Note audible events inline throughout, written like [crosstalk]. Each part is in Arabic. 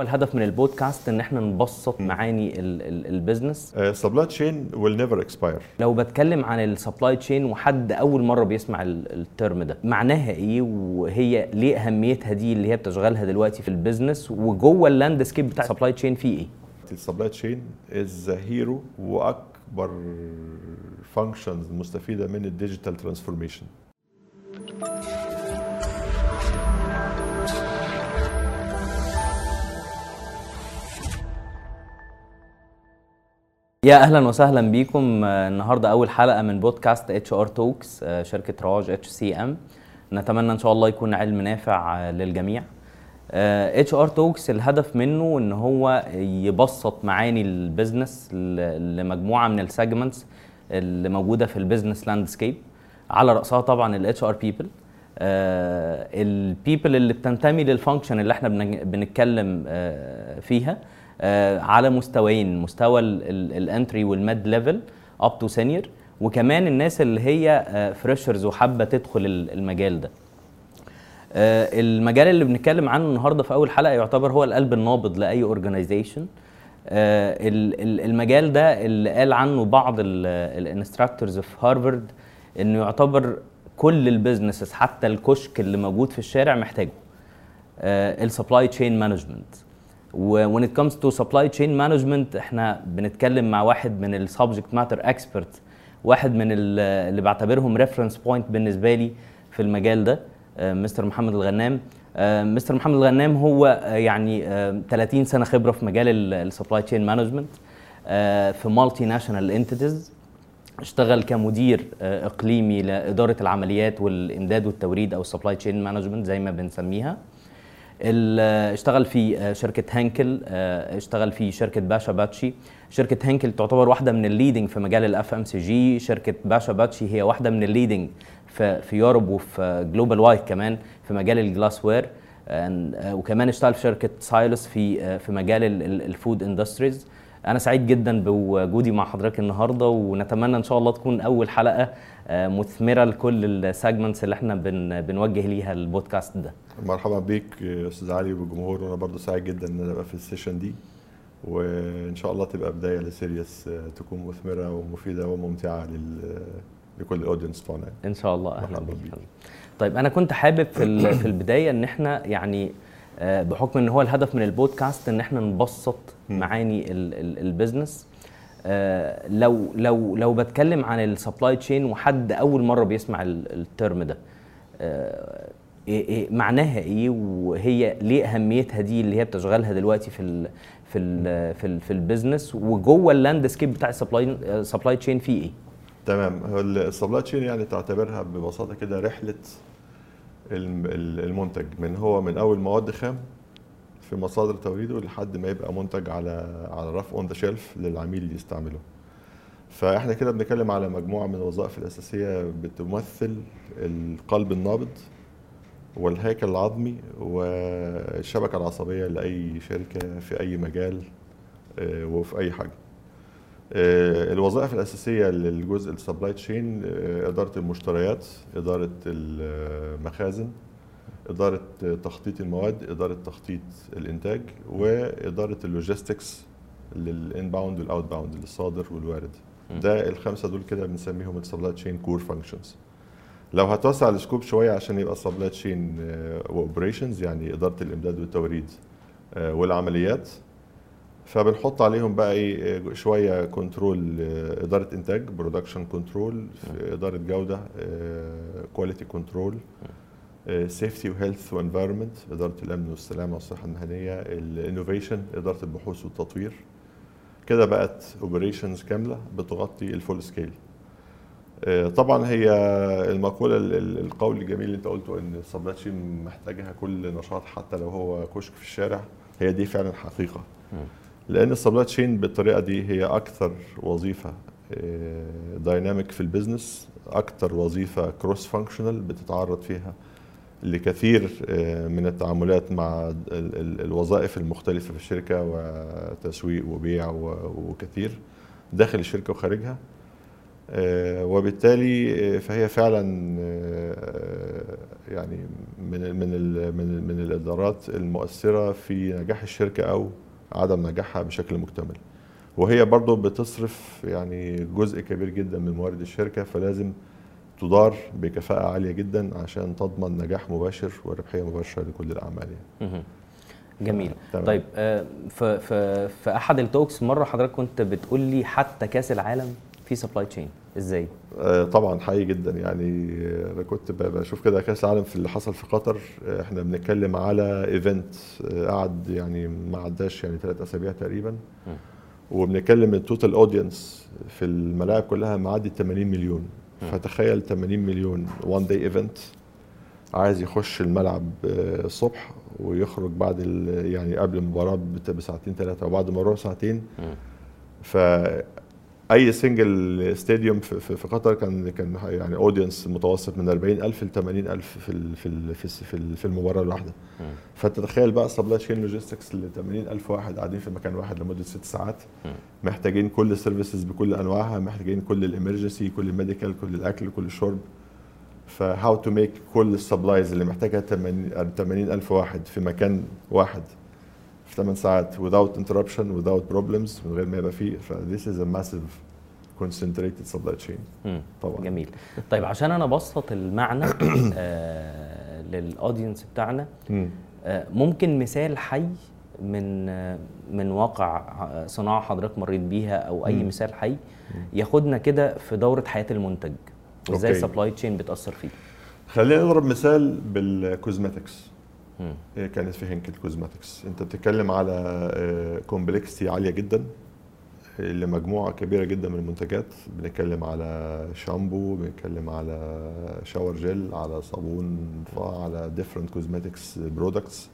هو الهدف من البودكاست إن إحنا نبسط معاني ال- ال- ال business supply chain will never expire. لو بتكلم عن ال supply chain وحد أول مرة بيسمع ال- ال term ده معناها إيه؟ وهي ليه أهميتها دي اللي هي بتشغلها دلوقتي في ال business وجوه ال landscape بتاع ال supply chain فيه إيه؟ ال supply chain is hero وأكبر functions مستفيدة من ال digital transformation يا أهلا وسهلا بيكم. النهارده أول حلقة من podcast HR Talks شركة رواج HCM نتمنى إن شاء الله يكون علم نافع آه، للجميع. HR Talks الهدف منه إن هو يبسط معاني ال business لمجموعة من ال segments اللي موجودة في ال business landscape على رأسها طبعا ال HR people ال people اللي بتنتمي لل function اللي إحنا بنتكلم آه، فيها. على مستويين مستوى ال entry وال mid level up to senior وكمان الناس اللي هي freshers وحابة تدخل ال- المجال ده. آه، المجال اللي بنتكلم عنه النهارده في أول حلقة يعتبر هو القلب النابض لأي organization المجال ده اللي قال عنه بعض ال instructors في هارفارد إنه يعتبر كل ال businesses حتى الكشك اللي موجود في الشارع محتاجه. ال supply chain management و when it comes to supply chain management إحنا بنتكلم مع واحد من ال subject matter expert واحد من ال- اللي بعتبرهم reference point بالنسبة لي في المجال ده آه، Mr. محمد الغنام. آه، Mr. محمد الغنام هو آه، يعني آه، 30 سنة خبرة في مجال ال supply chain management في multinational entities اشتغل كمدير إقليمي لإدارة العمليات والإمداد والتوريد أو ال supply chain management زي ما بنسميها. اشتغل في آه، شركة هانكل آه، اشتغل في شركة باشا باتشي. شركة هانكل تعتبر واحدة من ال leading في مجال ال FMCG شركة باشا باتشي هي واحدة من ال leading في في Europe وفي global wide كمان في مجال ال glassware وكمان اشتغل في شركة سايلس في آه، في مجال ال food industries أنا سعيد جدا بوجودي مع حضرتك النهارده ونتمنى إن شاء الله تكون أول حلقة آه، مثمرة لكل ال segments اللي إحنا بن بنوجه ليها البودكاست ده. مرحبا بيك يا أستاذ علي والجمهور. وأنا برضو سعيد جدا إن أنا أبقى في ال session دي. وإن شاء الله تبقى بداية ل series تكون مثمرة ومفيدة وممتعة لل لكل ال audience بتوعنا. إن شاء الله. أهلا بيك. طيب أنا كنت حابب في في البداية إن إحنا يعني آه، بحكم إن هو الهدف من البودكاست إن إحنا نبسط معاني ال- ال- ال business آه، لو لو لو بتكلم عن ال supply chain وحد أول مرة بيسمع ال- ال term ده آه، إيه إيه معناها إيه؟ وهي ليه أهميتها دي اللي هي بتشغلها دلوقتي في ال في ال في ال في ال business وجوه ال landscape بتاع السبلاي سبلاي تشين فيه إيه؟ تمام. ال supply chain يعني تعتبرها ببساطة كده رحلة الم- ال- المنتج من هو من أول مواد خام في مصادر توريده لحد ما يبقى منتج على على رف on the shelf للعميل يستعمله. فإحنا كده بنتكلم على مجموعة من الوظائف الأساسية بتمثل القلب النابض والهيكل العظمي والشبكة العصبية لأي شركة في أي مجال آه، وفي أي حاجة. آه، الوظائف الأساسية للجزء ال supply chain إدارة المشتريات إدارة المخازن إدارة تخطيط المواد إدارة تخطيط الإنتاج وإدارة ال logistics لل inbound وال outbound للصادر والوارد. ده الخمسة دول كده بنسميهم ال supply chain core functions لو هتوسع ال scope شوية عشان يبقى supply chain و operations يعني إدارة الإمداد والتوريد آه، والعمليات فبنحط عليهم بقى إيه شوية control آه، إدارة إنتاج production control إدارة جودة quality control safety و health و environment إدارة الأمن والسلامة والصحة المهنية ال innovation إدارة البحوث والتطوير. كده بقت operations كاملة بتغطي ال full scale طبعا هي المقولة ال- ال- القول الجميل اللي أنت قلته إن ال supply محتاجها كل نشاط حتى لو هو كشك في الشارع هي دي فعلا حقيقة. لأن ال supply chain بالطريقة دي هي أكثر وظيفة dynamic في ال business أكثر وظيفة cross functional بتتعرض فيها لكثير آه، من التعاملات مع ال- ال- الوظائف المختلفة في الشركة وتسويق وبيع وكثير داخل الشركة وخارجها. آه، وبالتالي آه، فهي فعلا يعني من من من من الإدارات المؤثرة في نجاح الشركة أو عدم نجاحها بشكل مكتمل. وهي برضو بتصرف يعني جزء كبير جدا من موارد الشركة فلازم تدار بكفاءة عالية جدا عشان تضمن نجاح مباشر وربحية مباشرة لكل الأعمال يعني. جميل تمام. طيب آه، في في أحد ال talks مرة حضرتك كنت بتقول لي حتى كأس العالم في supply chain إزاي آه، طبعا حقيقي جدا يعني آه، أنا كنت بشوف كده كأس العالم في اللي حصل في قطر آه، إحنا بنتكلم على event قعد يعني ما عداش يعني ثلاث أسابيع تقريبا. وبنتكلم ال total audience في الملاعب كلها معدي 80 مليون. فتخيل 80 مليون one day event عايز يخش الملعب آه، الصبح ويخرج بعد يعني قبل المباراة بساعتين ثلاثة وبعد المباراه ساعتين. ف أي single stadium في, في, في قطر كان كان يعني audience متوسط من 40000 ل 80000 في في في, في, ال- في المباراة الواحدة. فانت تخيل بقى supply chain logistics ل 80000 واحد قاعدين في مكان واحد لمدة ست ساعات. محتاجين كل ال services بكل أنواعها محتاجين كل ال emergency كل ال medical كل الأكل كل الشرب ف how to make كل ال supplies اللي محتاجها 80000 واحد في مكان واحد في 8 ساعات without interruption without problems من غير ما يبقى فيه. ف this is a massive concentrated supply chain. مم. طبعا. جميل. طيب عشان أنا ابسط المعنى [coughs] آه لل audience بتاعنا آه ممكن مثال حي من آه من واقع آه، صناعة حضرتك مريت بيها أو أي مم. مثال حي ياخدنا كده في دورة حياة المنتج. وازاي. ال supply chain بتأثر فيه؟ خلينا نضرب مثال بال cosmetics كانت في هنكل cosmetics أنت بتتكلم على complexity عالية جدا لمجموعه كبيرة جدا من المنتجات بنتكلم على شامبو بنتكلم على shower gel على صابون على different cosmetics products.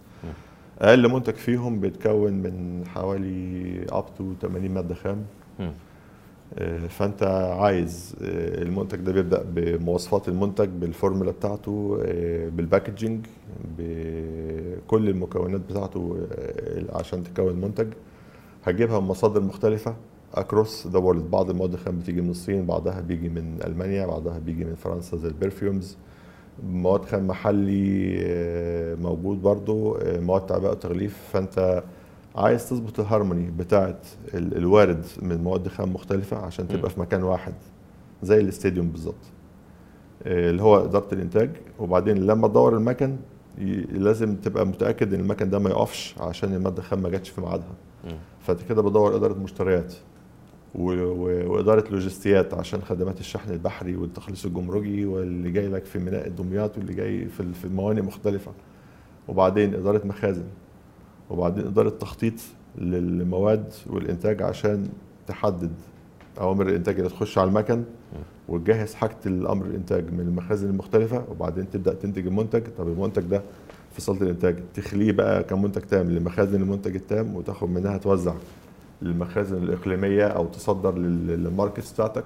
أقل منتج فيهم بيتكون من حوالي up to 80 مادة خام. آه، فأنت عايز آه، المنتج ده بيبدأ بمواصفات المنتج بالفورمولا بتاعته آه، بال packaging بكل المكونات بتاعته آه، عشان تكون منتج هتجيبها من مصادر مختلفة across the world بعض المواد الخام بتيجي من الصين بعضها بيجي من ألمانيا بعضها بيجي من فرنسا زي ال perfumes مواد خام محلي آه، موجود برضو آه، مواد تعبئة وتغليف. فأنت عايز تظبط الهارموني بتاعت ال- الوارد من مواد خام مختلفة عشان. تبقى في مكان واحد زي الاستاديوم بالظبط آه، اللي هو إدارة الإنتاج وبعدين لما تدور المكن لازم تبقى متأكد إن المكن ده ما يقفش عشان المادة الخام ما جاتش في ميعادها. فانت كده بدور إدارة مشتريات وإدارة لوجستيات عشان خدمات الشحن البحري والتخليص الجمركي واللي جاي لك في ميناء دمياط واللي جاي في في موانئ مختلفة وبعدين إدارة مخازن وبعدين إدارة تخطيط للمواد والإنتاج عشان تحدد أوامر الإنتاج اللي تخش على المكن وتجهز حاجة الأمر الإنتاج من المخازن المختلفة وبعدين تبدأ تنتج المنتج. طب المنتج ده في صالة الإنتاج تخليه بقى كمنتج تام لمخازن المنتج التام وتاخد منها توزع للمخازن الإقليمية أو تصدر لل- لل markets بتاعتك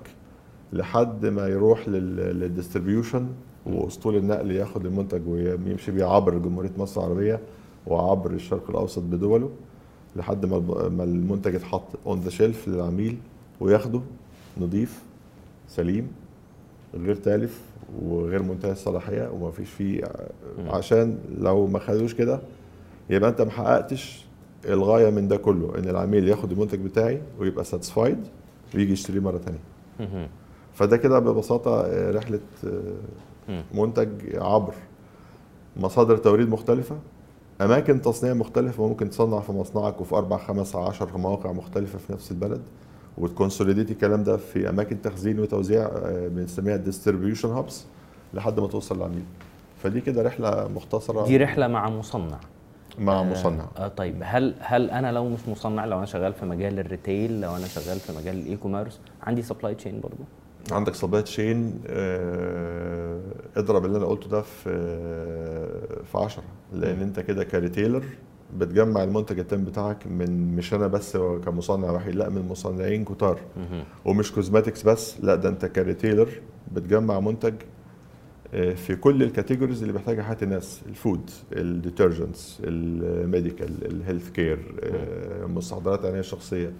لحد ما يروح لل distribution وأسطول النقل ياخد المنتج ويمشي بيه عبر جمهورية مصر العربية. وعبر الشرق الأوسط بدوله لحد ما المنتج يتحط on the shelf للعميل وياخده نظيف سليم غير تالف وغير منتهي الصلاحية وما فيش فيه. عشان لو ما خدوش كده يبقى أنت ما حققتش الغاية من ده كله إن العميل ياخد المنتج بتاعي ويبقى satisfied ويجي يشتريه مرة ثانية. فده كده ببساطة آه، رحلة آه،. منتج عبر مصادر توريد مختلفة أماكن تصنيع مختلفة ممكن تصنع في مصنعك وفي أربع خمس عشر مواقع مختلفة في نفس البلد. وت consolidate الكلام ده في أماكن تخزين وتوزيع آه، بنسميها distribution hubs لحد ما توصل للعميل فدي كده رحلة مختصرة. دي رحلة مع مصنع. مع مصنع. آه طيب هل هل أنا لو مش مصنع لو أنا شغال في مجال ال retail لو أنا شغال في مجال ال e-commerce عندي supply chain برضه عندك supply chain اضرب اللي أنا قلته ده في في 10 لأن. أنت كده ك retailer بتجمع المنتج التام بتاعك من مش أنا بس كمصنع وحيد لأ من مصنعين كتار. ومش cosmetics بس لأ ده أنت ك retailer بتجمع منتج آه، في كل ال categories اللي بيحتاجها حياة الناس الفود الديترجنتس الميديكال الهيلث كير مستحضرات العنايه الشخصيه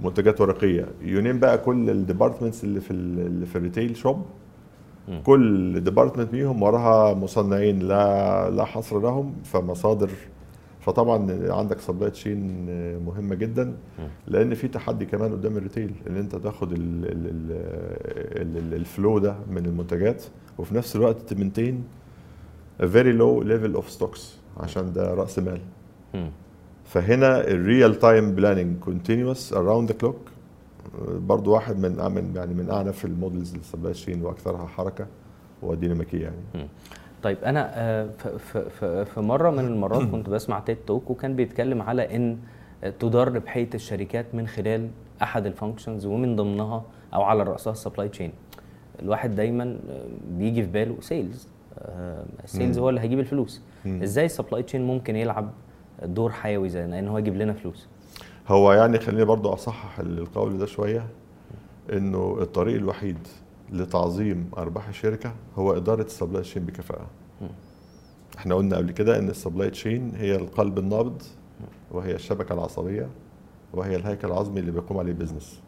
منتجات ورقية. يونين بقى كل ال departments اللي في ال- اللي في ال retail shop. كل department فيهم وراها مصنعين لا لا حصر لهم فمصادر. فطبعا عندك supply chain مهمة جدا لأن في تحدي كمان قدام ال retail إن أنت تاخد ال- ال- ال- ال- ال flow ده من المنتجات وفي نفس الوقت ت maintain very low level of stocks عشان ده رأس مال. فهنا ال real time planning continuous around the clock برضو واحد من من يعني من أعنف ال models ال supply chain وأكثرها حركة وديناميكيه يعني. طيب أنا آه، في مرة من المرات كنت بسمع TED Talk وكان بيتكلم على إن آه، تدار ربحيه الشركات من خلال أحد ال functions ومن ضمنها أو على رأسها ال supply chain الواحد دايما آه، بيجي في باله sales ال sales. هو اللي هيجيب الفلوس. إزاي ال supply chain ممكن يلعب دور حيوي زي إن هو يجيب لنا فلوس هو يعني خليني برضو أصحح القول ده شوية إنه الطريق الوحيد لتعظيم أرباح الشركة هو إدارة ال supply chain بكفاءة. إحنا قلنا قبل كده إن ال supply chain هي القلب النابض وهي الشبكة العصبية وهي الهيكل العظمي اللي بيقوم عليه ال business.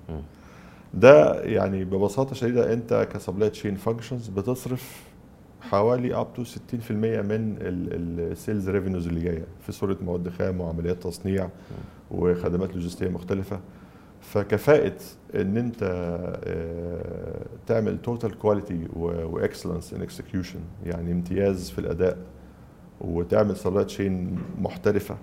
ده يعني ببساطة شديدة أنت ك supply chain functions بتصرف حوالي up to 60% من ال sales revenues اللي جاية في صورة مواد خام وعمليات تصنيع وخدمات لوجستية مختلفة. فكفاءة إن أنت آه، تعمل total quality و excellence in execution يعني امتياز في الأداء وتعمل supply chain محترفة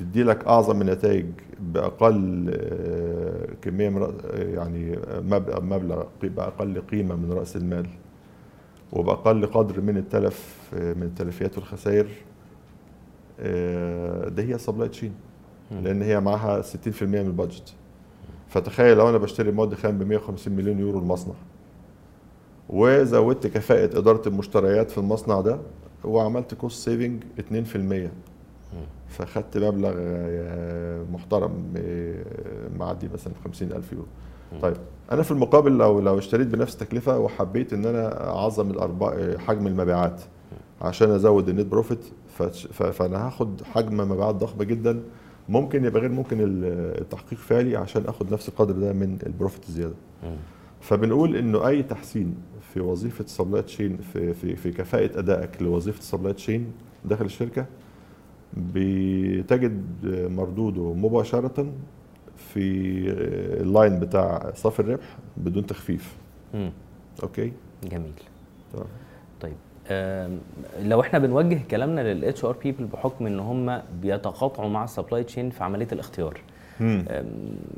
تدي لك أعظم النتائج بأقل آه، كمية يعني مبلغ بأقل قيمة من رأس المال. وبأقل قدر من التلف من التلفيات والخسائر آه، ده هي supply chain. لأن هي معاها 60% من ال budget. فتخيل لو أنا بشتري مواد خام ب 150 مليون يورو المصنع وزودت كفاءة إدارة المشتريات في المصنع ده وعملت cost saving 2% فخدت مبلغ آه، محترم آه، معدي مثلا 50 ألف يورو. طيب أنا في المقابل لو لو اشتريت بنفس التكلفة وحبيت إن أنا أعظم الأرباح آه، حجم المبيعات عشان أزود ال net profit فتش- ف- فأنا هاخد حجم مبيعات ضخمة جدا. ممكن يبقى غير ممكن ال- التحقيق فعلي عشان آخد نفس القدر ده من ال profit الزيادة. فبنقول إنه أي تحسين في وظيفة ال supply chain في في في كفاءة أدائك لوظيفة ال supply chain داخل الشركة بتجد مردوده مباشرة في ال line بتاع صافي الربح بدون تخفيف. مم. okay؟ جميل. تمام. طيب لو إحنا بنوجه كلامنا لل HR people بحكم إن هم بيتقاطعوا مع ال supply chain في عملية الاختيار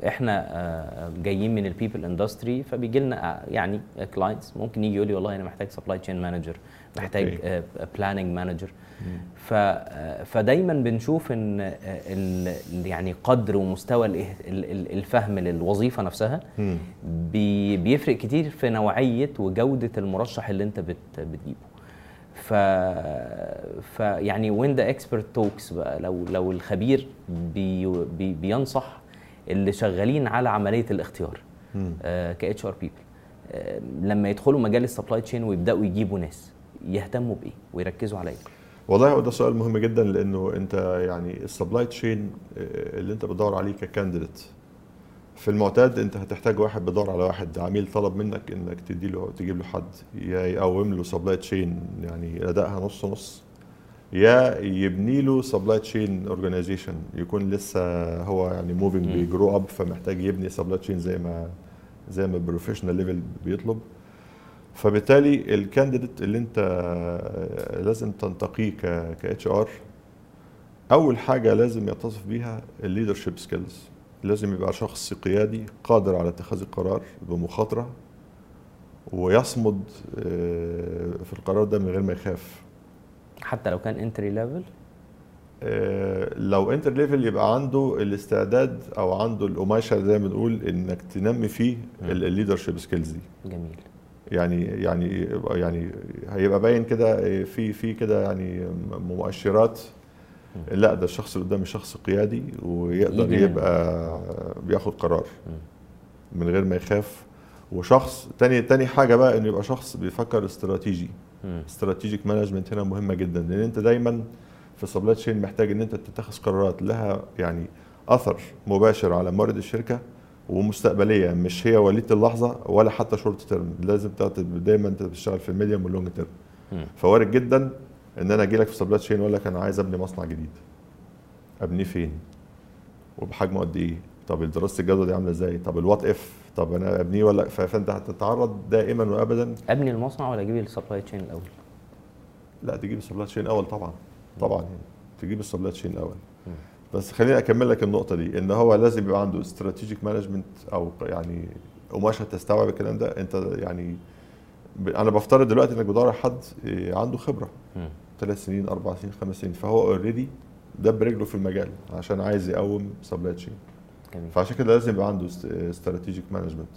إحنا آه، جايين من ال people industry فبيجي لنا آه، يعني clients ممكن يجي يقول لي والله أنا محتاج supply chain manager محتاج. planning manager آه، فدايما بنشوف إن آه، يعني قدر ومستوى الفهم للوظيفة نفسها. بيفرق كتير في نوعية وجودة المرشح اللي أنت بت بتجيبه. ف ف يعني when the expert talks بقى لو لو الخبير بي بي بينصح اللي شغالين على عملية الاختيار مم. ك HR people لما يدخلوا مجال ال supply chain ويبدأوا يجيبوا ناس يهتموا بإيه ويركزوا على إيه والله هو ده سؤال مهم جدا لأنه أنت يعني ال supply chain اللي أنت بتدور عليه ك candidate في المعتاد انت هتحتاج واحد بيدور على واحد عميل طلب منك انك تدي له تجيب له حد يا يقوم له supply chain يعني ادائها نص نص يا يبني له supply chain organization يكون لسه هو يعني moving. بي grow up فمحتاج يبني supply chain زي ما زي ما ال professional level بيطلب فبالتالي ال candidate اللي انت لازم تنتقيه ك HR أول حاجة لازم يتصف بيها ال leadership skills لازم يبقى شخص قيادي قادر على اتخاذ القرار بمخاطرة ويصمد آه، في القرار ده من غير ما يخاف. حتى لو كان entry level آه، لو entry level يبقى عنده الاستعداد أو عنده القماشة زي ما بنقول إنك تنمي فيه ال leadership skills دي. جميل. يعني يعني يعني هيبقى باين كده في في كده يعني مؤشرات لا ده الشخص اللي قدامي شخص قيادي ويقدر. يبقى بياخد قرار من غير ما يخاف. وشخص تاني تاني حاجة بقى انه يبقى شخص بيفكر استراتيجي. strategic management هنا مهمة جدا لأن أنت دايما في supply chain محتاج إن أنت تتخذ قرارات لها يعني أثر مباشر على موارد الشركة ومستقبلية. مش هي وليده اللحظة ولا حتى short term لازم دايما أنت بتشتغل في ال medium وال long term. فوارد جدا إن أنا أجي لك في supply chain وأقول لك أنا عايز أبني مصنع جديد. أبنيه فين؟ وبحجمه قد إيه؟ طب دراسة الجدوى دي عاملة إزاي؟ طب ال what if طب أنا أبنيه ولا فأنت هتتعرض دائما وابدا. أبني المصنع ولا أجيب ال supply chain الأول؟ لا تجيب ال supply chain الأول طبعا. طبعا يعني تجيب ال supply chain الأول. بس خليني أكمل لك النقطة دي إن هو لازم يبقى عنده strategic management أو يعني قماشه تستوعب الكلام ده. أنت يعني أنا بفترض دلوقتي انك على حد عنده خبرة. ثلاث سنين أربع سنين خمس سنين. فهو already ده برجله في المجال عشان عايز يقوم supply chain فعشان كده لازم يبقى عنده strategic management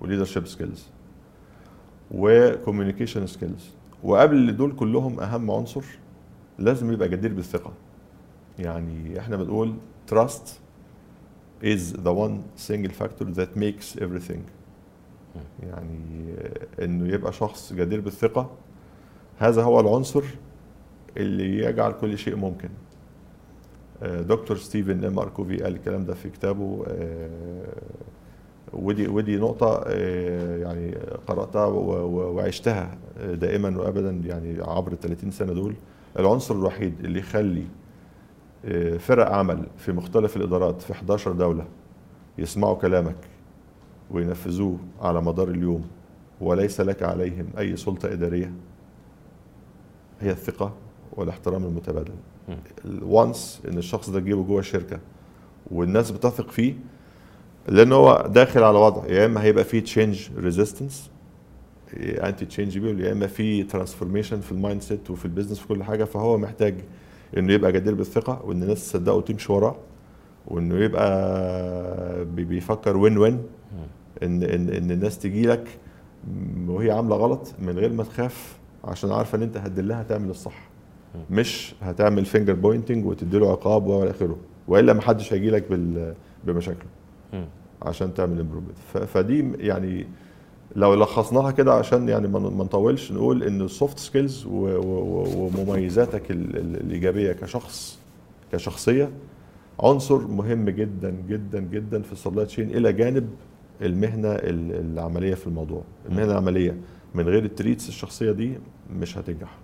و leadership skills و communication skills وقبل دول كلهم أهم عنصر لازم يبقى جدير بالثقة. يعني إحنا بنقول trust is the one single factor that makes everything. يعني إنه يبقى شخص جدير بالثقة. هذا هو العنصر اللي يجعل كل شيء ممكن. آه، دكتور ستيفن إم آر كوفي قال الكلام ده في كتابه. آه، ودي ودي نقطة آه، يعني قرأتها وعشتها دائما وابدا يعني عبر ال 30 سنة دول. العنصر الوحيد اللي يخلي فرق عمل في مختلف الإدارات في 11 دولة يسمعوا كلامك وينفذوه على مدار اليوم وليس لك عليهم أي سلطة إدارية هي الثقة. والاحترام المتبادل. وانس إن الشخص ده تجيبه جوه الشركة والناس بتثق فيه لأن هو داخل على وضع يا إما هيبقى فيه change resistance anti change بيقول يا إما في transformation في ال mindset وفي ال business في كل حاجة فهو محتاج إنه يبقى جدير بالثقة وإن الناس تصدقه وتمشي وراه وإنه يبقى بي- بيفكر win win ان ان إن الناس تجي لك وهي عاملة غلط من غير ما تخاف عشان عارفة إن أنت هتدلها تعمل الصح. مش هتعمل finger pointing وتديله عقاب والى آخره وإلا ما حدش هيجي لك بمشاكله. عشان تعمل improvement فدي يعني لو لخصناها كده عشان يعني ما نطولش نقول إن ال soft skills ومميزاتك ال- ال- الإيجابية كشخص كشخصية عنصر مهم جدا جدا جدا في ال supply chain إلى جانب المهنة ال- العملية في الموضوع. المهنة العملية من غير التريتس الشخصية دي مش هتنجح.